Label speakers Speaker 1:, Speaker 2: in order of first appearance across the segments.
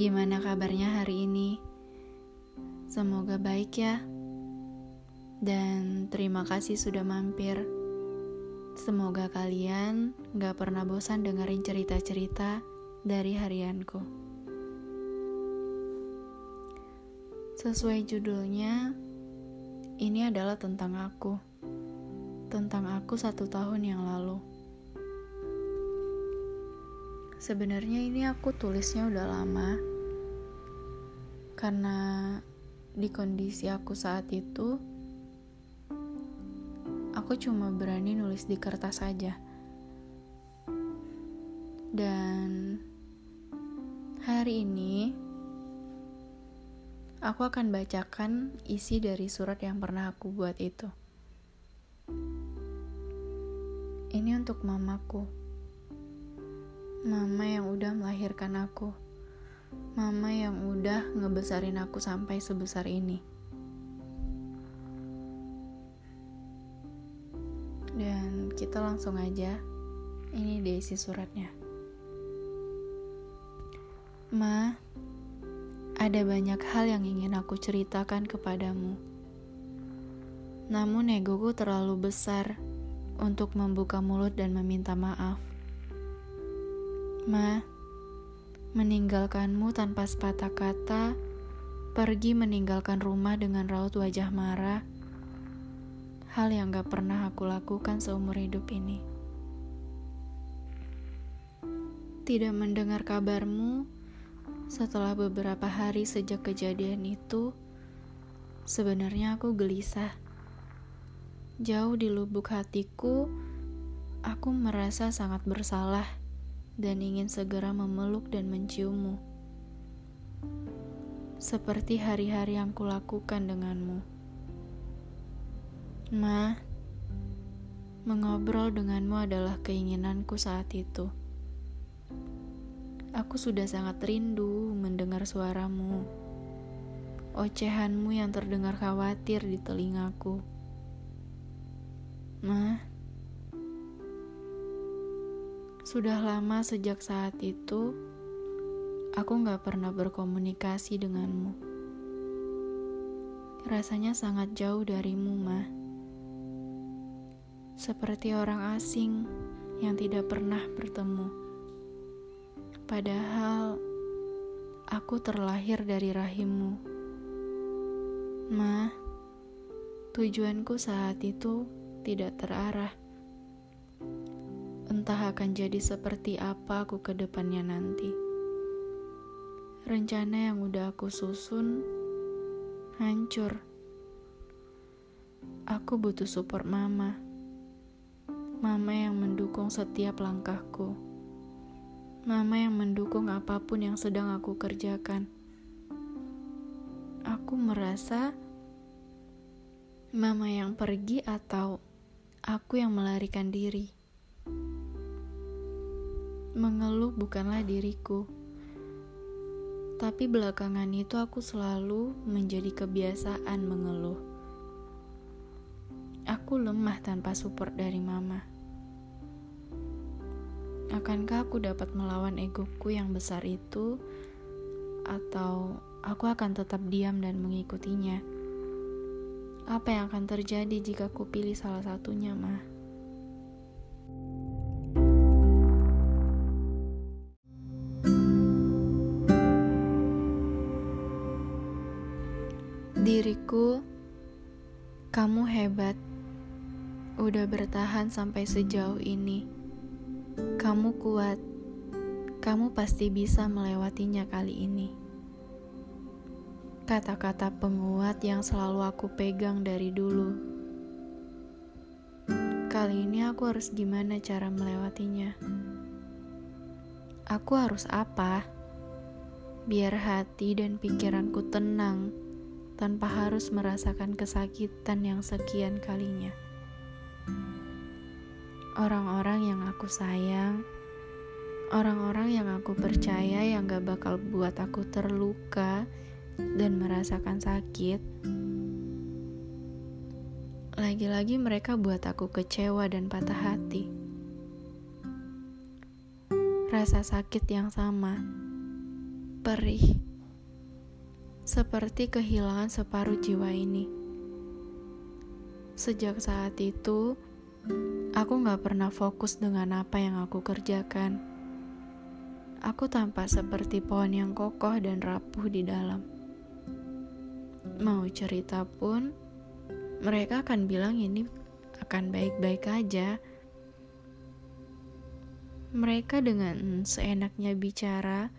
Speaker 1: Gimana kabarnya hari ini? Semoga baik ya. Dan terima kasih sudah mampir. Semoga kalian gak pernah bosan dengerin cerita-cerita dari harianku. Sesuai judulnya, ini adalah tentang aku. Tentang aku satu tahun yang lalu. Sebenarnya ini aku tulisnya udah lama. Karena di kondisi aku saat itu aku cuma berani nulis di kertas saja. Dan hari ini aku akan bacakan isi dari surat yang pernah aku buat itu. Ini untuk mamaku. Mama yang udah melahirkan aku. Mama yang udah ngebesarin aku sampai sebesar ini. Dan kita langsung aja. Ini dia isi suratnya. Ma, ada banyak hal yang ingin aku ceritakan kepadamu. Namun egoku terlalu besar untuk membuka mulut dan meminta maaf. Ma, meninggalkanmu tanpa sepatah kata, pergi meninggalkan rumah dengan raut wajah marah, hal yang gak pernah aku lakukan seumur hidup ini. Tidak mendengar kabarmu setelah beberapa hari sejak kejadian itu, sebenarnya aku gelisah. Jauh di lubuk hatiku, aku merasa sangat bersalah dan ingin segera memeluk dan menciummu. Seperti hari-hari yang kulakukan denganmu. Ma, mengobrol denganmu adalah keinginanku saat itu. Aku sudah sangat rindu mendengar suaramu. Ocehanmu yang terdengar khawatir di telingaku. Ma, sudah lama sejak saat itu, aku gak pernah berkomunikasi denganmu. Rasanya sangat jauh darimu, Ma. Seperti orang asing yang tidak pernah bertemu. Padahal, aku terlahir dari rahimmu. Ma, tujuanku saat itu tidak terarah Entah akan jadi seperti apa aku ke depannya nanti. Rencana yang udah aku susun hancur. Aku butuh support mama. Mama yang mendukung setiap langkahku. Mama yang mendukung apa pun yang sedang aku kerjakan. Aku merasa mama yang pergi atau aku yang melarikan diri. Mengeluh bukanlah diriku, tapi belakangan itu aku selalu menjadi kebiasaan mengeluh. Aku lemah tanpa support dari mama. Akankah aku dapat melawan egoku yang besar itu, atau aku akan tetap diam dan mengikutinya? Apa yang akan terjadi jika aku pilih salah satunya, mah? Diriku, kamu hebat. Udah bertahan sampai sejauh ini. Kamu kuat. Kamu pasti bisa melewatinya kali ini. Kata-kata penguat yang selalu aku pegang dari dulu. Kali ini aku harus gimana cara melewatinya? Aku harus apa? Biar hati dan pikiranku tenang tanpa harus merasakan kesakitan yang sekian kalinya. Orang-orang yang aku sayang, orang-orang yang aku percaya yang gak bakal buat aku terluka dan merasakan sakit, lagi-lagi mereka buat aku kecewa dan patah hati. Rasa sakit yang sama perih, seperti kehilangan separuh jiwa ini. Sejak saat itu, aku gak pernah fokus dengan apa yang aku kerjakan. Aku tampak seperti pohon yang kokoh dan rapuh di dalam. Mau cerita pun, mereka akan bilang ini akan baik-baik aja. Mereka dengan seenaknya bicara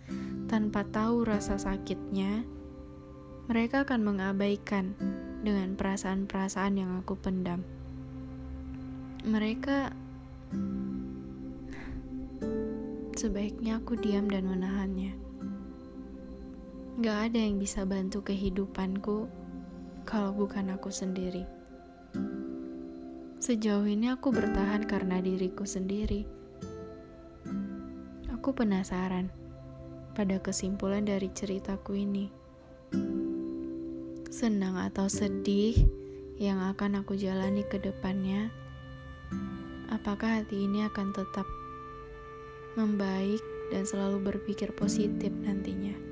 Speaker 1: tanpa tahu rasa sakitnya, mereka akan mengabaikan dengan perasaan-perasaan yang aku pendam. Mereka sebaiknya aku diam dan menahannya. Gak ada yang bisa bantu kehidupanku kalau bukan aku sendiri. Sejauh ini aku bertahan karena diriku sendiri. Aku penasaran pada kesimpulan dari ceritaku ini. Senang atau sedih yang akan aku jalani ke depannya, apakah hati ini akan tetap membaik dan selalu berpikir positif nantinya?